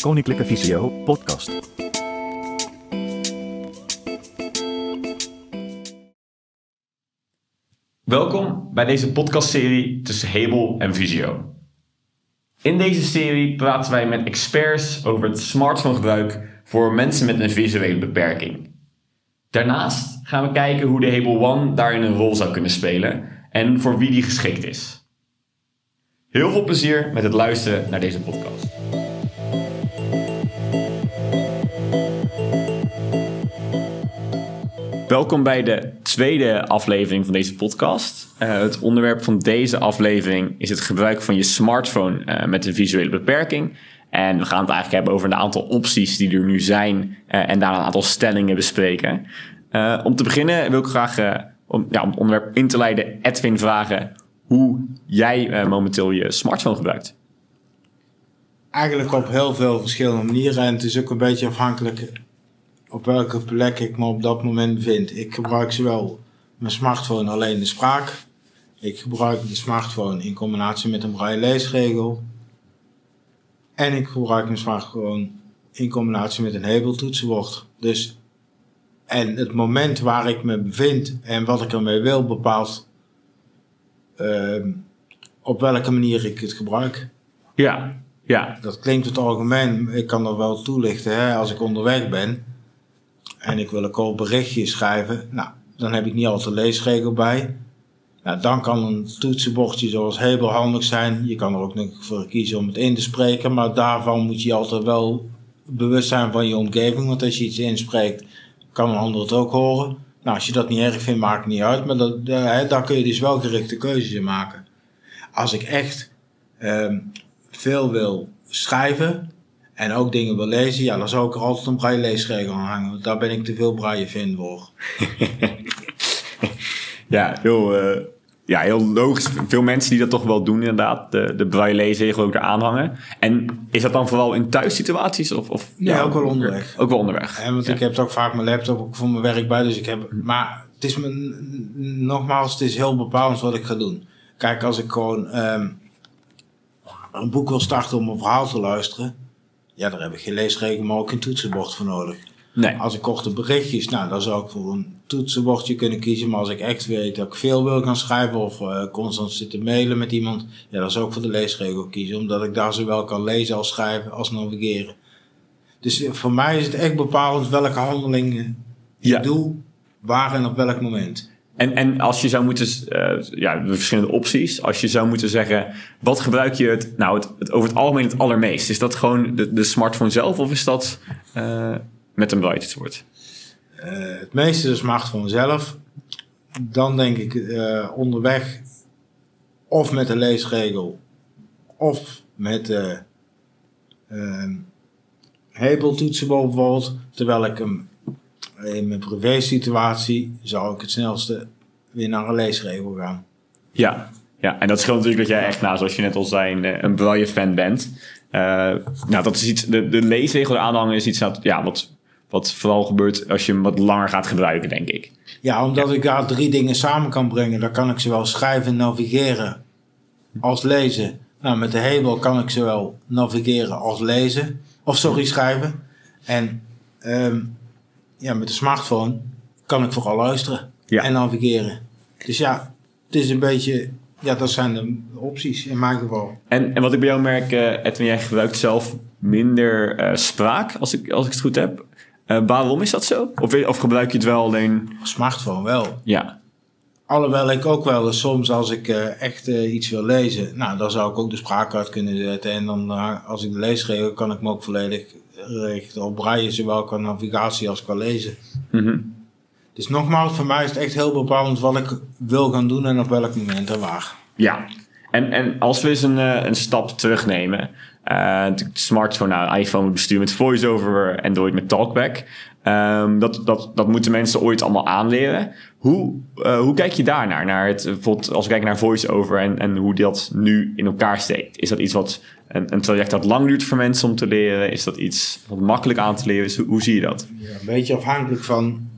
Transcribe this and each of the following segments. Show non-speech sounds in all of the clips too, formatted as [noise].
Koninklijke Visio podcast. Welkom bij deze podcastserie tussen Hebel en Visio. In deze serie praten wij met experts over het smartphonegebruik voor mensen met een visuele beperking. Daarnaast gaan we kijken hoe de Hebel One daarin een rol zou kunnen spelen en voor wie die geschikt is. Heel veel plezier met het luisteren naar deze podcast. Welkom bij de tweede aflevering van deze podcast. Uh, het onderwerp van deze aflevering is het gebruik van je smartphone uh, met een visuele beperking. En we gaan het eigenlijk hebben over een aantal opties die er nu zijn uh, en daar een aantal stellingen bespreken. om te beginnen wil ik graag, om, ja, om het onderwerp in te leiden, Edwin vragen hoe jij momenteel je smartphone gebruikt. Eigenlijk op heel veel verschillende manieren en het is ook een beetje afhankelijk op welke plek ik me op dat moment bevind. Ik gebruik zowel mijn smartphone alleen de spraak. Ik gebruik de smartphone in combinatie met een braille leesregel. En ik gebruik mijn smartphone in combinatie met een hebeltoetsenbord. Dus, en het moment waar ik me bevind en wat ik ermee wil bepaalt uh, op welke manier ik het gebruik. Ja, ja. Dat klinkt het algemeen. Ik kan dat wel toelichten hè, als ik onderweg ben en ik wil een kort berichtje schrijven, nou, dan heb ik niet altijd de leesregel bij. Nou, dan kan een toetsenbordje zoals Hebel handig zijn. Je kan er ook nog voor kiezen om het in te spreken, maar daarvan moet je altijd wel bewust zijn van je omgeving. Want als je iets inspreekt, kan een ander het ook horen. Nou, als je dat niet erg vindt, maakt het niet uit. Maar dat, daar kun je dus wel gerichte keuzes in maken. Als ik echt uh, veel wil schrijven, en ook dingen wil lezen, ja, dan zou ik er altijd een braille leesregel aan hangen. Daar ben ik te veel braille fan voor. [laughs] ja, heel, uh, ja, heel logisch. Veel mensen die dat toch wel doen inderdaad. De, de braille leesregel ook eraan hangen. En is dat dan vooral in thuissituaties? Of, of, ja, ja, ook wel onderweg. Ook wel onderweg. En want ik heb ook vaak mijn laptop ook voor mijn werk bij. Dus ik heb, maar het is me, nogmaals, het is heel bepalend wat ik ga doen. Kijk, als ik gewoon um, een boek wil starten om een verhaal te luisteren ja, daar heb ik geen leesregel, maar ook een toetsenbord voor nodig. Nee. Als ik korte berichtjes, nou, dan zou ik voor een toetsenbordje kunnen kiezen. Maar als ik echt weet dat ik veel wil gaan schrijven of uh, constant zitten mailen met iemand, ja, dan zou ik voor de leesregel kiezen. Omdat ik daar zowel kan lezen als schrijven als navigeren. Dus eh, voor mij is het echt bepalend welke handelingen ja. ik doe, waar en op welk moment. En, en als je zou moeten, uh, ja, de verschillende opties. Als je zou moeten zeggen, wat gebruik je het, nou, het, het over het algemeen het allermeest? Is dat gewoon de, de smartphone zelf of is dat uh, met een braille soort? Uh, het meeste de smartphone zelf. Dan denk ik onderweg of met een leesregel of met de hebeltoetsen bijvoorbeeld. Terwijl ik hem in mijn privé situatie zou ik het snelste weer naar een leesregel gaan. Ja, ja, en dat scheelt natuurlijk dat jij echt, nou, zoals je net al zei, een, braille fan bent. Uh, nou, dat is iets, de, de leesregel aanhangen is iets dat, ja, wat, wat vooral gebeurt als je hem wat langer gaat gebruiken, denk ik. Ja, omdat ik daar drie dingen samen kan brengen. Dan kan ik zowel schrijven, navigeren als lezen. Nou, met de Hebel kan ik zowel navigeren als lezen. Of sorry, schrijven. En um, ja, met de smartphone kan ik vooral luisteren en navigeren. Dus ja, het is een beetje, ja, dat zijn de opties in mijn geval. En, en wat ik bij jou merk, uh, Edwin, jij gebruikt zelf minder uh, spraak, als ik, als ik het goed heb. Uh, waarom is dat zo? Of, of gebruik je het wel alleen? Smartphone wel. Ja. Alhoewel ik ook wel eens soms als ik uh, echt uh, iets wil lezen, nou dan zou ik ook de spraak kunnen zetten. En dan uh, als ik de leesregel kan ik me ook volledig richten op braille, zowel qua navigatie als qua lezen. Mm -hmm. Dus nogmaals, voor mij is het echt heel bepalend wat ik wil gaan doen en op welk moment en waar. Ja, en, en als we eens een, een stap terugnemen. de smartphone, nou, iPhone bestuur met VoiceOver, Android met Talkback. Um, dat, dat, dat moeten mensen ooit allemaal aanleren. Hoe, uh, hoe kijk je daarnaar? Naar het, bijvoorbeeld als we kijken naar voice-over en, en hoe dat nu in elkaar steekt. Is dat iets wat een, een traject dat lang duurt voor mensen om te leren? Is dat iets wat makkelijk aan te leren is? Hoe, hoe zie je dat? Ja, een beetje afhankelijk van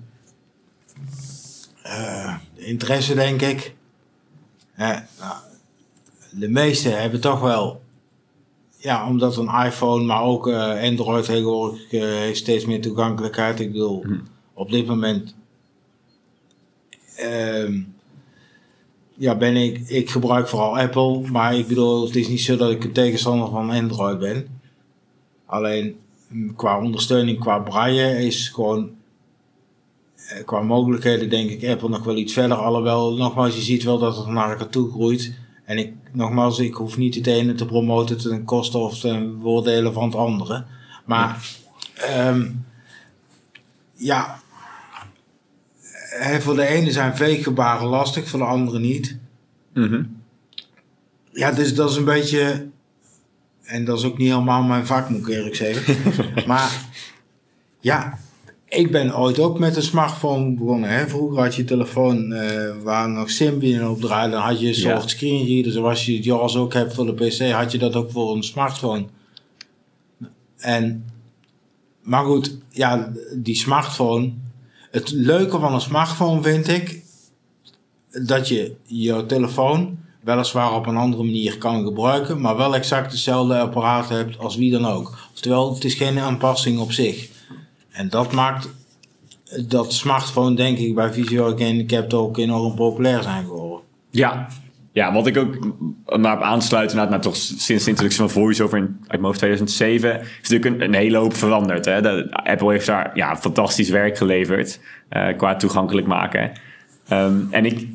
uh, de interesse, denk ik. Uh, nou, de meesten hebben toch wel ja, omdat een iPhone, maar ook eh, Android tegenwoordig eh, heeft steeds meer toegankelijkheid. Ik bedoel, Hm. op dit moment ehm, ja, ben ik, ik gebruik vooral Apple, maar ik bedoel, het is niet zo dat ik een tegenstander van Android ben. Alleen mm, qua ondersteuning, qua braille is gewoon eh, qua mogelijkheden denk ik Apple nog wel iets verder. Alhoewel, nogmaals, je ziet wel dat het naar elkaar toe groeit. En ik, nogmaals, ik hoef niet het ene te promoten ten koste of ten voordelen van het andere. Maar ehm, ja, voor de ene zijn veeggebaren lastig, voor de andere niet. Mhm. Ja, dus dat is een beetje. En dat is ook niet helemaal mijn vak, moet ik eerlijk zeggen. [laughs] maar ja, ik ben ooit ook met een smartphone begonnen. Hè? Vroeger had je telefoon eh, waar nog Symbian op draaide. Dan had je een Ja. soort screenreader, zoals je het JAWS ook hebt voor de PC, had je dat ook voor een smartphone. En, maar goed, ja, die smartphone. Het leuke van een smartphone vind ik dat je jouw telefoon weliswaar op een andere manier kan gebruiken, maar wel exact hetzelfde apparaat hebt als wie dan ook. Oftewel, het is geen aanpassing op zich. En dat maakt dat smartphone, denk ik, bij visueel gehandicapten ook enorm populair zijn geworden. Ja. Ja, wat ik ook maar op aansluit, maar toch sinds de introductie van VoiceOver in, uit mijn hoofd 2007, is natuurlijk een, hele hoop veranderd. Hè? Apple heeft daar ja, fantastisch werk geleverd eh, qua toegankelijk maken. Ehm, en ik,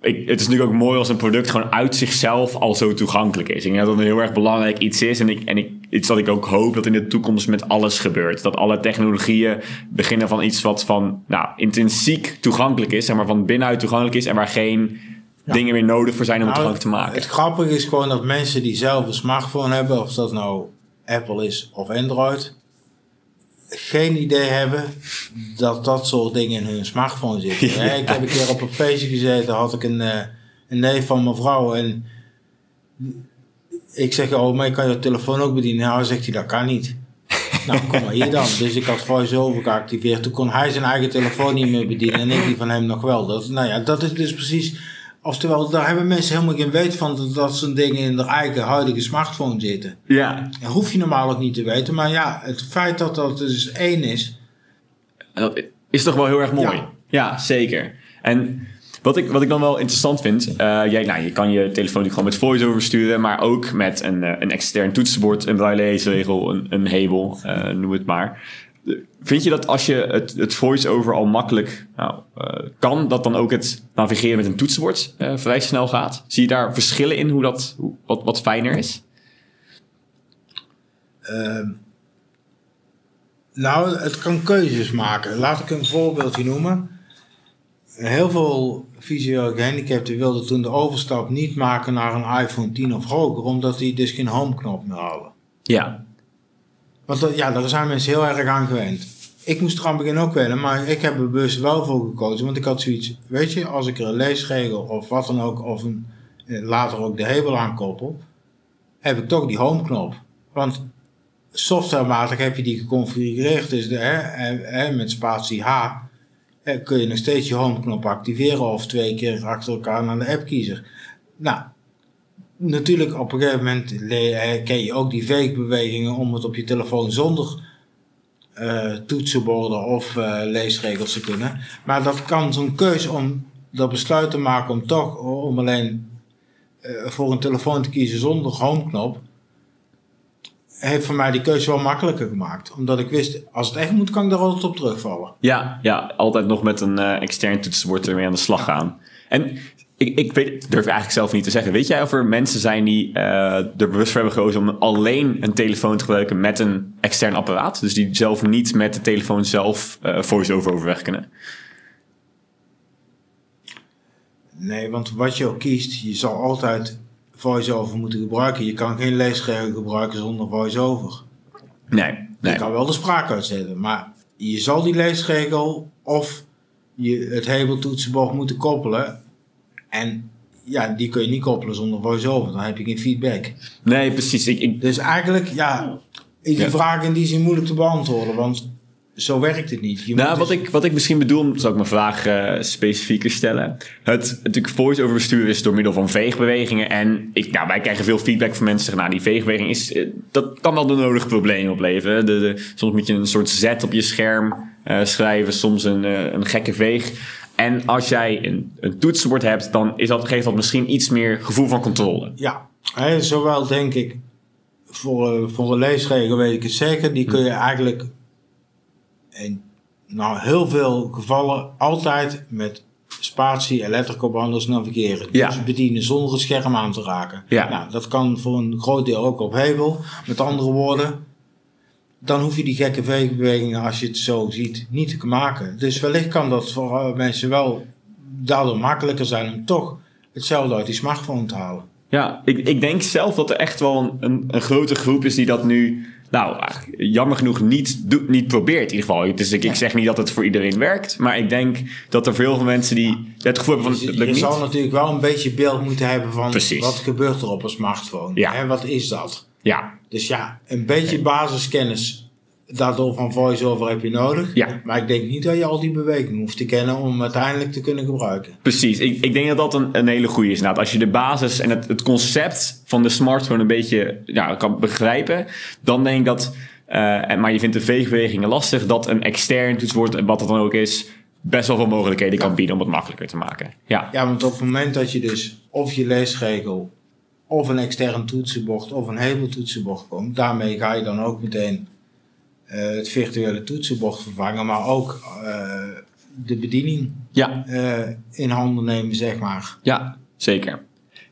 ik, het is natuurlijk ook mooi als een product gewoon uit zichzelf al zo toegankelijk is. Ik denk dat dat een heel erg belangrijk iets is. En ik, en ik, iets wat ik ook hoop dat in de toekomst met alles gebeurt. Dat alle technologieën beginnen van iets wat van nou, intrinsiek toegankelijk is, zeg maar van binnenuit toegankelijk is en waar geen dingen meer nodig voor zijn om het Nou, toegankelijk te maken. Het grappige is gewoon dat mensen die zelf een smartphone hebben, of dat nou Apple is of Android, geen idee hebben dat dat soort dingen in hun smartphone zitten. [laughs] Ja. Ik heb een keer op een feestje gezeten, had ik een, eh, een neef van mijn vrouw en ik zeg, oh, maar ik kan je telefoon ook bedienen. Nou, zegt hij, dat kan niet. [laughs] Nou, kom maar hier dan. Dus ik had voice-over geactiveerd. Toen kon hij zijn eigen telefoon niet meer bedienen en ik die van hem nog wel. Dat, nou ja, dat is dus precies... Oftewel, daar hebben mensen helemaal geen weet van dat, dat zo'n dingen in hun eigen huidige smartphone zitten. Ja, Dat hoef je normaal ook niet te weten. Maar ja, het feit dat dat dus één is... dat is toch wel heel erg mooi. Ja. Ja, zeker. En wat ik, wat ik dan wel interessant vind, eh, jij, nou, je kan je telefoon natuurlijk gewoon met voice-over sturen, maar ook met een, eh, een extern toetsenbord, een braille leesregel, een, een hebel, eh, noem het maar. Vind je dat als je het, het voice-over al makkelijk nou, eh, kan, dat dan ook het navigeren met een toetsenbord eh, vrij snel gaat? Zie je daar verschillen in hoe dat hoe, wat, wat fijner is? ehm, nou, het kan keuzes maken. Laat ik een voorbeeldje noemen. Heel veel visueel gehandicapten wilden toen de overstap niet maken naar een iPhone 10 of hoger, omdat die dus geen homeknop meer hadden. Ja. Want dat- ja, daar zijn mensen heel erg aan gewend. Ik moest er aan het begin ook wennen, maar ik heb er bewust wel voor gekozen. Want ik had zoiets, weet je, als ik er een leesregel of wat dan ook, of een, eh, later ook de hebel aan koppel, heb ik toch die homeknop. Want softwarematig heb je die geconfigureerd, dus de, hè, met spatie H hè, kun je nog steeds je homeknop activeren of twee keer achter elkaar naar de app kiezer. Nou, natuurlijk op een gegeven moment eh, ken je ook die veegbewegingen om het op je telefoon zonder eh, toetsenborden of eh, leesregels te kunnen. Maar dat kan zo'n keuze om dat besluit te maken om toch om alleen voor een telefoon te kiezen zonder homeknop. Heeft voor mij die keuze wel makkelijker gemaakt. Omdat ik wist, als het echt moet, kan ik daar altijd op terugvallen. Ja, ja, altijd nog met een extern toetsenbord ermee aan de slag gaan. En ik, ik weet, durf eigenlijk zelf niet te zeggen. Weet jij of er mensen zijn die eh, er bewust voor hebben gekozen om alleen een telefoon te gebruiken met een extern apparaat? Dus die zelf niet met de telefoon zelf eh voice-over overweg kunnen? Nee, want wat je ook kiest, je zal altijd voice-over moeten gebruiken. Je kan geen leesregel gebruiken zonder voice-over. Nee, nee. Je kan wel de spraak uitzetten, maar je zal die leesregel of je het hebeltoetsenbord moeten koppelen. En ja, die kun je niet koppelen zonder voice-over, dan heb je geen feedback. Nee, precies. Ik, ik, Dus eigenlijk, ja, is die Ja. vraag in die zin moeilijk te beantwoorden. Want zo werkt het niet. Je Nou, wat dus- ik, wat ik misschien bedoel, zal ik mijn vraag eh, specifieker stellen. Het natuurlijk voice-over besturen is door middel van veegbewegingen. En ik, nou, wij krijgen veel feedback van mensen. Nou, die veegbeweging is, eh, dat kan wel de nodige problemen opleveren. De, de, soms moet je een soort Z op je scherm eh, schrijven, soms een, een gekke veeg. En als jij een, een toetsenbord hebt, dan is dat, geeft dat misschien iets meer gevoel van controle. Ja, hè, zowel denk ik voor, eh, voor een leesregel weet ik het zeker. Die kun je eigenlijk in nou, heel veel gevallen altijd met spatie en lettercommando's navigeren. Ja. Dus bedienen zonder het scherm aan te raken. Ja. Nou, dat kan voor een groot deel ook op hebel. Met andere woorden, dan hoef je die gekke veegbewegingen, als je het zo ziet, niet te maken. Dus wellicht kan dat voor eh, mensen wel daardoor makkelijker zijn om toch hetzelfde uit die smartphone te halen. Ja, ik, ik denk zelf dat er echt wel een, een, een grote groep is die dat nu, nou, jammer genoeg niet, doet, niet probeert in ieder geval. Dus ik, ik zeg niet dat het voor iedereen werkt, maar ik denk dat er veel van mensen die het gevoel hebben van Je, het je zal natuurlijk wel een beetje beeld moeten hebben van Precies. wat gebeurt er op een smartphone. Ja. Hè, wat is dat? Ja, Dus ja, een beetje basiskennis daardoor van voice-over heb je nodig. Ja. Maar ik denk niet dat je al die bewegingen hoeft te kennen om hem uiteindelijk te kunnen gebruiken. precies. Ik, ik denk dat dat een, een hele goede is. Nou, als je de basis en het, het concept van de smartphone een beetje ja, kan begrijpen, dan denk ik dat, eh, en- maar je vindt de veegbewegingen lastig, dat een extern toetsenbord, en wat het dan ook is, best wel veel mogelijkheden kan bieden om het makkelijker te maken. Ja, Ja, want op het moment dat je dus of je leesregel of een extern toetsenbord of een hebeltoetsenbord komt, daarmee ga je dan ook meteen eh, het virtuele toetsenbord vervangen, maar ook eh, de bediening ja, eh, in handen nemen, zeg maar. Ja, zeker.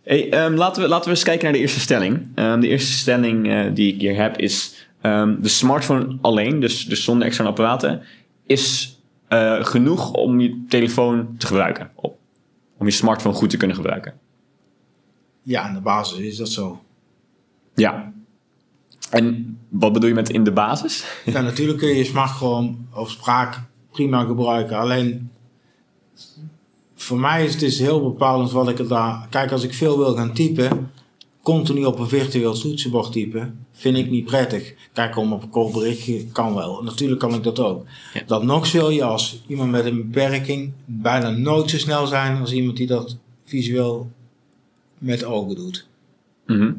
Hey, ehm, laten, we, laten we eens kijken naar de eerste stelling. Ehm, de eerste stelling die ik hier heb is... ehm, de smartphone alleen, dus, dus zonder externe apparaten... is genoeg om je telefoon te gebruiken. Om je smartphone goed te kunnen gebruiken. Ja, aan de basis is dat zo. Ja. En wat bedoel je met in de basis? [laughs] Ja, natuurlijk kun je je smartphone of spraak prima gebruiken. Alleen voor mij is het dus heel bepalend wat ik er daar. Kijk, als ik veel wil gaan typen, continu op een virtueel toetsenbord typen, vind ik niet prettig. Kijk, om op een kort berichtje kan wel. Natuurlijk kan ik dat ook. Ja. Dan nog zul je als iemand met een beperking bijna nooit zo snel zijn als iemand die dat visueel met ogen doet. Mhm.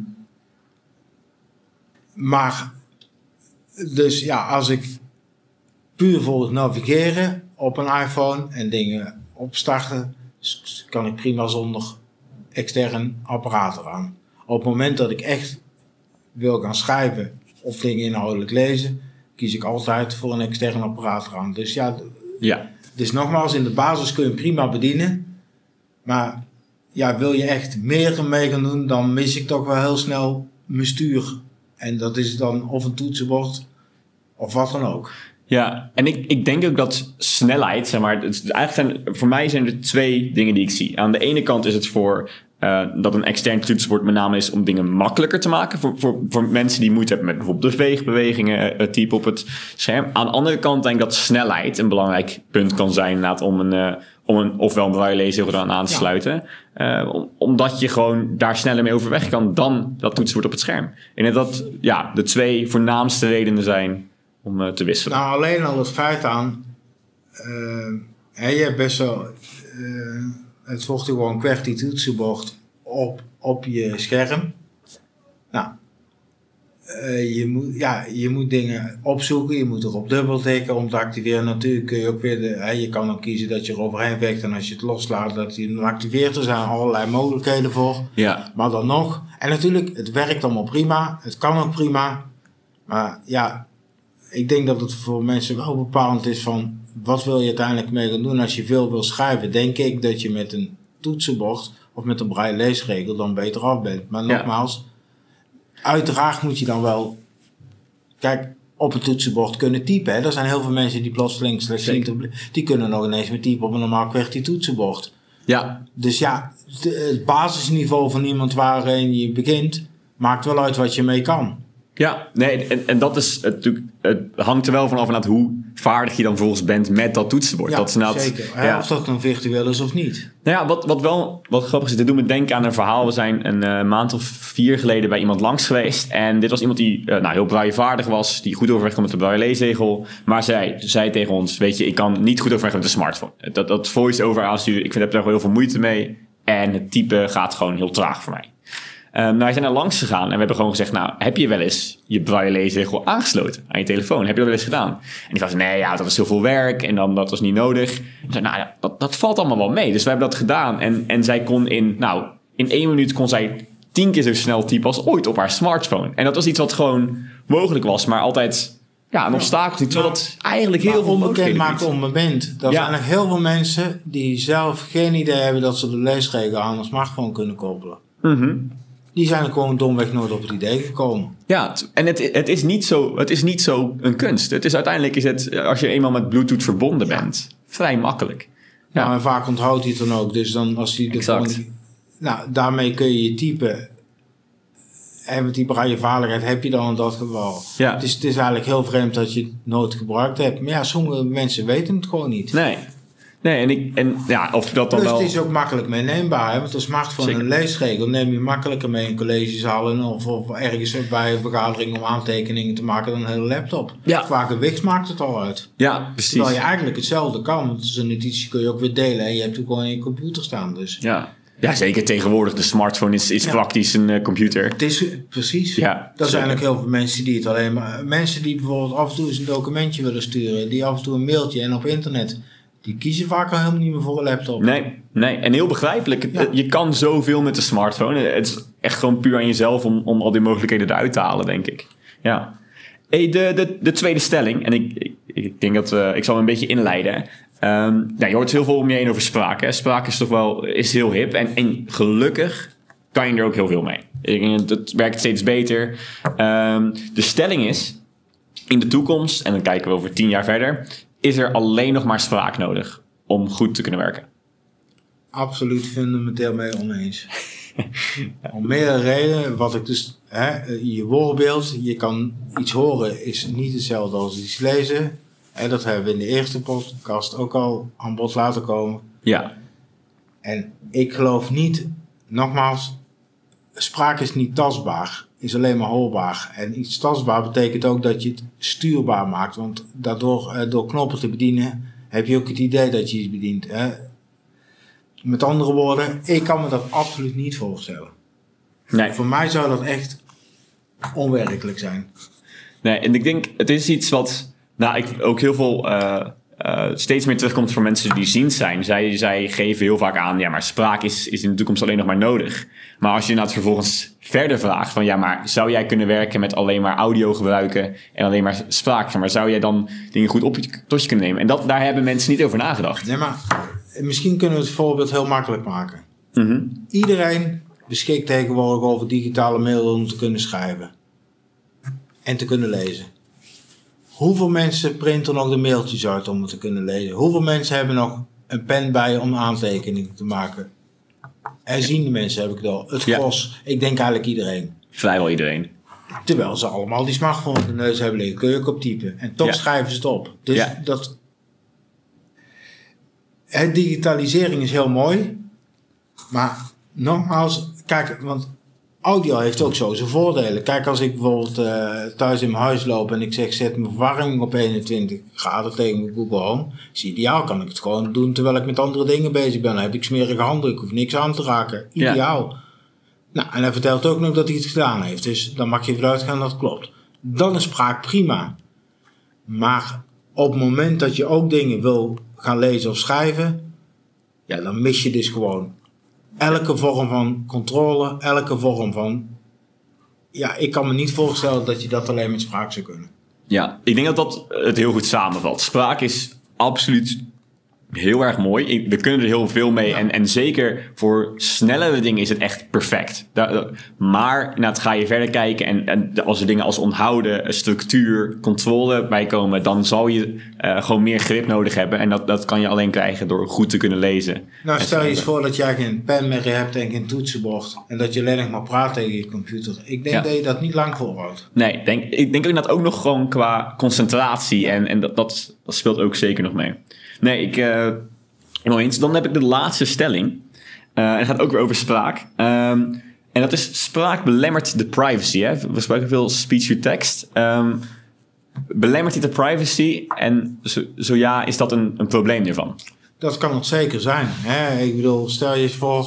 Maar, dus ja, als ik puur voor het navigeren op een iPhone en dingen opstarten, kan ik prima zonder extern apparaat eraan. Op het moment dat ik echt wil gaan schrijven of dingen inhoudelijk lezen, kies ik altijd voor een extern apparaat eraan. Dus ja, Ja. dus nogmaals, in de basis kun je prima bedienen. Maar ja, wil je echt meer ermee gaan doen, dan mis ik toch wel heel snel mijn stuur. En dat is dan of een toetsenbord of wat dan ook. Ja, en ik, ik denk ook dat snelheid, zeg maar, het, eigenlijk voor mij zijn er twee dingen die ik zie. Aan de ene kant is het voor eh, dat een extern toetsenbord met name is om dingen makkelijker te maken. Voor, voor, voor mensen die moeite hebben met bijvoorbeeld de veegbewegingen, eh, typen op het scherm. Aan de andere kant denk ik dat snelheid een belangrijk punt kan zijn om een, eh, om een ofwel een braille lezer aan te Ja. sluiten. Eh, om- omdat je gewoon daar sneller mee overweg kan dan dat toetsenbord op het scherm. Denk dat ja, de twee voornaamste redenen zijn om eh, te wisselen. Nou, alleen al het feit aan. hè, je hebt best wel. het wordt gewoon QWERTY toetsenbord op, op je scherm. Nou. Eh, je, moet, ja, je moet dingen opzoeken, je moet erop dubbeltikken om te activeren. Natuurlijk kun je ook weer, de, hè, je kan ook kiezen dat je er overheen veegt en als je het loslaat dat hij dan activeert. Er zijn allerlei mogelijkheden voor. Ja, Maar dan nog, en natuurlijk, het werkt allemaal prima, het kan ook prima. Maar ja, ik denk dat het voor mensen wel bepalend is van wat wil je uiteindelijk mee gaan doen als je veel wil schrijven. Denk ik dat je met een toetsenbord of met een braille leesregel dan beter af bent. Maar Ja. Uiteraard moet je dan wel, kijk, op het toetsenbord kunnen typen. Hè. Er zijn heel veel mensen die plotseling slechtziend, die kunnen nog ineens met typen op een normaal QWERTY toetsenbord. ja, Dus ja, het basisniveau van iemand waarin je begint, maakt wel uit wat je mee kan. Ja, nee, en, en dat is natuurlijk- het hangt er wel vanaf hoe vaardig je dan volgens bent met dat toetsenbord. Ja, dat is zeker. Ja. Of dat dan virtueel is of niet. Nou ja, wat, wat wel wat grappig is, dit doet me denken aan een verhaal. We zijn een eh, maand of vier geleden bij iemand langs geweest. En dit was iemand die eh, nou, heel braillevaardig was, die goed overweg kon met de braille leesregel. Maar zij zei tegen ons, weet je, ik kan niet goed overweg met de smartphone. Dat, dat voice-over aansturen, ik vind, heb daar heel veel moeite mee. En het typen gaat gewoon heel traag voor mij. Ehm, nou, wij zijn er langs gegaan en we hebben gewoon gezegd, nou, heb je wel eens je braille leesregel aangesloten aan je telefoon? Heb je dat wel eens gedaan? En die was, nee, ja, dat is heel veel werk en dan, dat was niet nodig. Ik zei, nou ja, dat, dat valt allemaal wel mee. Dus we hebben dat gedaan en, en zij kon in, nou, in één minuut kon zij tien keer zo snel typen als ooit op haar smartphone. En dat was iets wat gewoon mogelijk was, maar altijd, ja, een obstakel. Terwijl dat eigenlijk heel veel onbekend maakt onbekend. Er Ja. zijn nog heel veel mensen die zelf geen idee hebben dat ze de leesregel aan een smartphone kunnen koppelen. Mhm. Die zijn er gewoon domweg nooit op het idee gekomen. Ja, en het, het, is niet zo, het is niet zo een kunst. Het is uiteindelijk is het, als je eenmaal met Bluetooth verbonden bent, vrij makkelijk. Ja. Maar vaak onthoudt hij het dan ook. Dus dan als hij de Exact. gewoon- Nou, daarmee kun je je typen. En met die braillevaardigheid heb je dan in dat geval. Ja. Het, is, het is eigenlijk heel vreemd dat je het nooit gebruikt hebt. Maar ja, sommige mensen weten het gewoon niet. Nee. Nee, en, ik, en ja, of dat dan Dus wel... het is ook makkelijk meeneembaar. Hè? Want een smartphone Zeker. een leesregel neem je makkelijker mee in collegezalen of, of ergens bij een vergadering om aantekeningen te maken dan een hele laptop. Ja. Qua gewicht maakt het al uit. Ja, precies. Terwijl je eigenlijk hetzelfde kan. Want zo'n notitie kun je ook weer delen en je hebt het gewoon in je computer staan. Dus Ja. ja, zeker tegenwoordig. De smartphone is, is Ja. praktisch een eh, computer. het is precies. Ja, Er zijn ook heel veel mensen die het alleen maar. Mensen die bijvoorbeeld af en toe eens een documentje willen sturen, die af en toe een mailtje en op internet. Die kiezen vaak al helemaal niet meer voor een laptop. Nee, nee, en heel begrijpelijk. Ja. Je kan zoveel met de smartphone. Het is echt gewoon puur aan jezelf om, om al die mogelijkheden eruit te halen, denk ik. Ja. Hey, de, de, de tweede stelling, en ik, ik, ik denk dat eh, ik zal hem een beetje inleiden. Nou, je hoort heel veel om je heen over spraak. Hè. Spraak is toch wel is heel hip. En, en gelukkig kan je er ook heel veel mee. Het werkt steeds beter. Ehm, de stelling is, in de toekomst, en dan kijken we over tien jaar verder, is er alleen nog maar spraak nodig om goed te kunnen werken. Absoluut fundamenteel mee oneens. [laughs] Om meerdere redenen. Wat ik dus, hè, je woordbeeld, je kan iets horen, is niet hetzelfde als iets lezen. En dat hebben we in de eerste podcast ook al aan bod laten komen. Ja, En ik geloof niet, nogmaals, spraak is niet tastbaar, is alleen maar hoorbaar. En iets tastbaar betekent ook dat je het stuurbaar maakt. Want daardoor, eh, door knoppen te bedienen, heb je ook het idee dat je iets bedient. Hè? Met andere woorden, ik kan me dat absoluut niet voorstellen. nee. Voor mij zou dat echt onwerkelijk zijn. nee. En ik denk, het is iets wat nou, ik ook heel veel eh, eh, steeds meer terugkomt voor mensen die ziend zijn. Zij, zij geven heel vaak aan, ja, maar spraak is, is in de toekomst alleen nog maar nodig. Maar als je inderdaad vervolgens verder vraagt van, ja, maar zou jij kunnen werken met alleen maar audio gebruiken en alleen maar spraak? Maar zou jij dan dingen goed op je, tot je kunnen nemen? En dat, daar hebben mensen niet over nagedacht. Nee, maar misschien kunnen we het voorbeeld heel makkelijk maken. Mhm. Iedereen beschikt tegenwoordig over digitale middelen om te kunnen schrijven. En te kunnen lezen. Hoeveel mensen printen nog de mailtjes uit om het te kunnen lezen? Hoeveel mensen hebben nog een pen bij om aantekeningen te maken? Herziende mensen heb ik het al. Het Ja. gros. Ik denk eigenlijk iedereen. Vrijwel iedereen. Terwijl ze allemaal die smartphone op de neus hebben liggen. Kun je ook op typen. En toch Ja. schrijven ze het op. Dus Ja. dat... Het digitalisering is heel mooi. Maar nogmaals, kijk, want audio heeft ook zo zijn voordelen. Kijk, als ik bijvoorbeeld eh, thuis in mijn huis loop en ik zeg zet mijn verwarming op 21 graden tegen mijn Google Home. Is ideaal, kan ik het gewoon doen terwijl ik met andere dingen bezig ben. Dan heb ik smerige handen, ik hoef niks aan te raken. Ja. Ideaal. Nou, en hij vertelt ook nog dat hij het gedaan heeft. Dus dan mag je ervan uitgaan dat het klopt. Dan is spraak prima. Maar op het moment dat je ook dingen wil gaan lezen of schrijven, ja, dan mis je dus gewoon elke vorm van controle, elke vorm van. Ja, ik kan me niet voorstellen dat je dat alleen met spraak zou kunnen. Ja, ik denk dat dat het heel goed samenvat. Spraak is absoluut heel erg mooi. We kunnen er heel veel mee. En, en zeker voor snellere dingen is het echt perfect. Da- maar inderdaad, ga je verder kijken en, en als er dingen als onthouden, structuur, controle bij komen, dan zal je eh, gewoon meer grip nodig hebben. En dat, dat kan je alleen krijgen door goed te kunnen lezen. Nou, stel je eens voor dat jij geen pen meer hebt en geen toetsenbord. En dat je alleen nog maar praat tegen je computer. Ik denk Ja. dat je dat niet lang volhoudt. Nee, ik denk, ik denk ook dat ook nog gewoon qua concentratie en, en dat, dat, dat speelt ook zeker nog mee. Nee, ik, helemaal eens. Dan heb ik de laatste stelling. Eh, en het gaat ook weer over spraak. Ehm, en dat is spraak belemmert de privacy. Hè? We spreken veel speech to text. Ehm, belemmert dit de privacy? En zo, zo ja, is dat een, een probleem hiervan? Dat kan het zeker zijn. Hè? Ik bedoel, stel je eens voor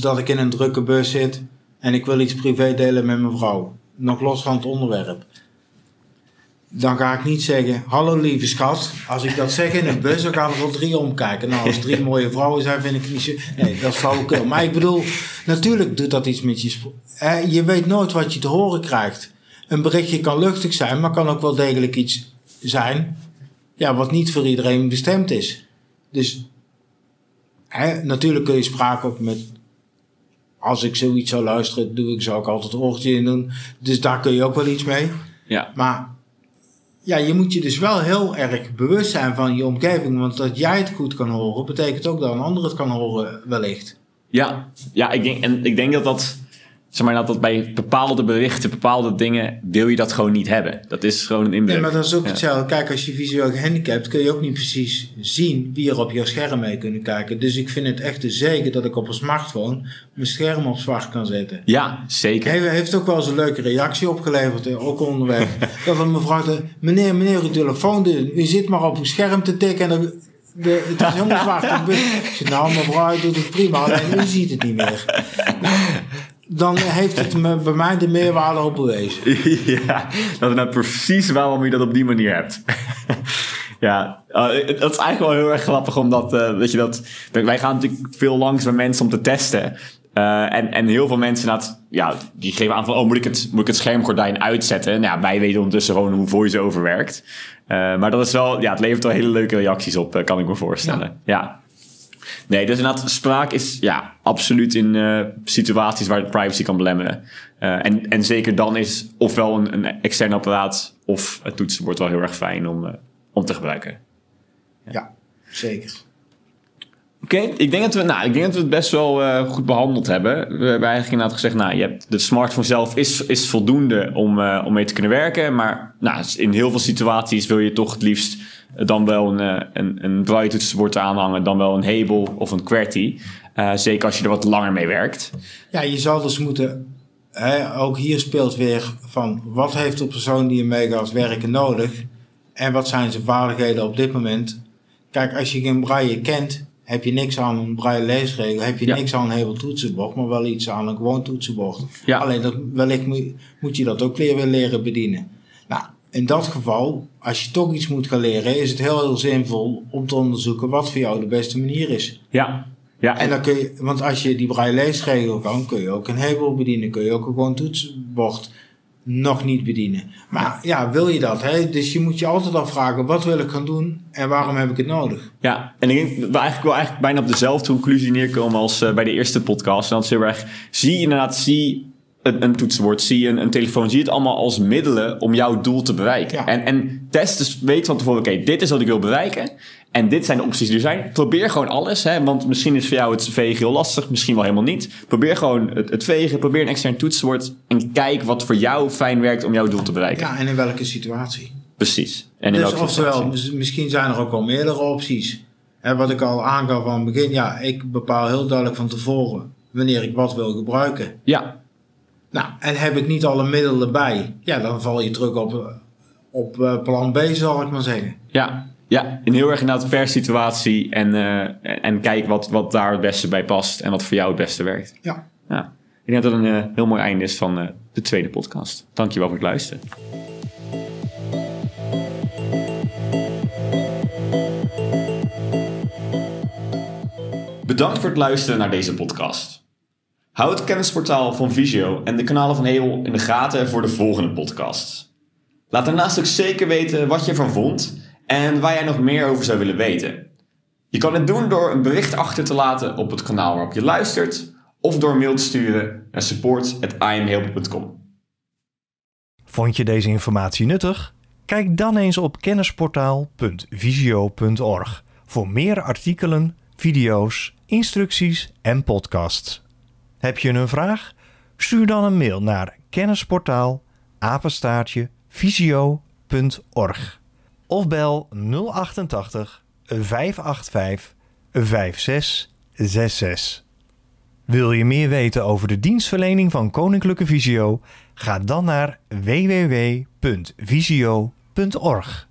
dat ik in een drukke bus zit en ik wil iets privé delen met mijn vrouw. Nog los van het onderwerp. Dan ga ik niet zeggen, hallo lieve schat. Als ik dat zeg in een bus, dan gaan er wel drie omkijken. Nou, als drie mooie vrouwen zijn, vind ik niet zo... Nee, dat is flauwekul. Maar ik bedoel, natuurlijk doet dat iets met je... hè, Je weet nooit wat je te horen krijgt. Een berichtje kan luchtig zijn, maar kan ook wel degelijk iets zijn... Ja, wat niet voor iedereen bestemd is. Dus hè, natuurlijk kun je spraak op met. Als ik zoiets zou luisteren, doe ik, zou ik altijd oortje in doen. Dus daar kun je ook wel iets mee. Ja, Maar ja, je moet je dus wel heel erg bewust zijn van je omgeving. Want dat jij het goed kan horen, betekent ook dat een ander het kan horen, wellicht. ja, ja ik, denk, en ik denk dat dat... Zeg maar dat dat bij bepaalde berichten, bepaalde dingen, wil je dat gewoon niet hebben. Dat is gewoon een inbreuk. Nee, maar dat is ook Ja. hetzelfde. Kijk, als je visueel gehandicapt kun je ook niet precies zien wie er op jouw scherm mee kunnen kijken. Dus ik vind het echt een zegen dat ik op een smartphone mijn scherm op zwart kan zetten. Ja, zeker. Hij heeft ook wel eens een leuke reactie opgeleverd, eh, ook onderweg. [laughs] dat een mevrouw zei, meneer, meneer, uw telefoon, u zit maar op uw scherm te tikken en er- de, het is helemaal zwart. Ik [laughs] zei, nou mevrouw, doet het prima, alleen u ziet het niet meer. Nou, [laughs] dan [laughs] heeft het me, bij mij de meerwaarde op bewezen. [laughs] ja, dat is nou precies waarom je dat op die manier hebt. [laughs] ja, eh, dat is eigenlijk wel heel erg grappig, omdat eh, dat je dat. Wij gaan natuurlijk veel langs bij mensen om te testen. Eh, en, en heel veel mensen dat, ja, die geven aan van, oh, moet ik het, moet ik het schermgordijn uitzetten? Nou, ja, wij weten ondertussen gewoon hoe voice-over werkt. Eh, maar dat is wel, ja, het levert wel hele leuke reacties op, eh, kan ik me voorstellen. ja. Nee, dus inderdaad, spraak is ja, absoluut in eh, situaties waar de privacy kan belemmeren. Eh, en, en zeker dan is ofwel een, een extern apparaat of het toetsenbord wel heel erg fijn om, eh, om te gebruiken. Ja, zeker. Oké, ik denk dat we, nou, ik denk dat we het best wel eh, goed behandeld hebben. We hebben eigenlijk inderdaad gezegd, nou, je hebt, de smartphone zelf is, is voldoende om, eh, om mee te kunnen werken. Maar nou, in heel veel situaties wil je toch het liefst dan wel een, eh, een, een braille toetsenbord aanhangen, dan wel een Hebel of een QWERTY. Eh, zeker als je er wat langer mee werkt. Ja, je zal dus moeten, hè, ook hier speelt weer van, wat heeft de persoon die ermee gaat werken nodig? En wat zijn zijn vaardigheden op dit moment? Kijk, als je geen braille kent, heb je niks aan een braille leesregel, heb je Ja. niks aan een heel toetsenbord, maar wel iets aan een gewoon toetsenbord. Ja. Alleen dat, wellicht moet, moet je dat ook leren, leren bedienen. Nou, in dat geval, als je toch iets moet gaan leren, is het heel, heel zinvol om te onderzoeken wat voor jou de beste manier is. Ja, ja En dan kun je, want als je die braille leesregel kan, kun je ook een hebel bedienen, kun je ook een gewoon toetsenbord nog niet bedienen. Maar ja, wil je dat? Hè? Dus je moet je altijd afvragen, wat wil ik gaan doen en waarom heb ik het nodig? Ja, en ik denk dat we eigenlijk wel eigenlijk bijna op dezelfde conclusie neerkomen als eh, bij de eerste podcast. En dat is heel erg, zie inderdaad, zie een, een toetsenbord, zie een, een telefoon, zie het allemaal als middelen om jouw doel te bereiken. Ja. En, en test dus, weet van tevoren, oké, dit is wat ik wil bereiken. En dit zijn de opties die er zijn. Probeer gewoon alles, hè, want misschien is voor jou het vegen heel lastig, misschien wel helemaal niet. Probeer gewoon het, het vegen, probeer een extern toetsenbord en kijk wat voor jou fijn werkt om jouw doel te bereiken. Ja, en in welke situatie? Precies. En in dus welke oftewel, misschien zijn er ook wel meerdere opties. Hè, wat ik al aangaf van het begin, ja, ik bepaal heel duidelijk van tevoren wanneer ik wat wil gebruiken. Ja, Nou, en heb ik niet alle middelen bij, ja, dan val je terug op, op eh, plan B, zal ik maar zeggen. Ja, ja, en heel erg inderdaad per situatie en, eh, en, kijk wat, wat daar het beste bij past en wat voor jou het beste werkt. Ja. Ja. Ik denk dat dat een eh, heel mooi einde is van eh, de tweede podcast. Dankjewel voor het luisteren. Bedankt voor het luisteren naar deze podcast. Houd het kennisportaal van Visio en de kanalen van Hebel in de gaten voor de volgende podcasts. Laat daarnaast ook zeker weten wat je ervan vond en waar jij nog meer over zou willen weten. Je kan het doen door een bericht achter te laten op het kanaal waarop je luistert of door mail te sturen naar support.imhelp.com. Vond je deze informatie nuttig? Kijk dan eens op kennisportaal.visio.org voor meer artikelen, video's, instructies en podcasts. Heb je een vraag? Stuur dan een mail naar kennisportaal visio.org of bel 088 585 5666. Wil je meer weten over de dienstverlening van Koninklijke Visio? Ga dan naar www.visio.org.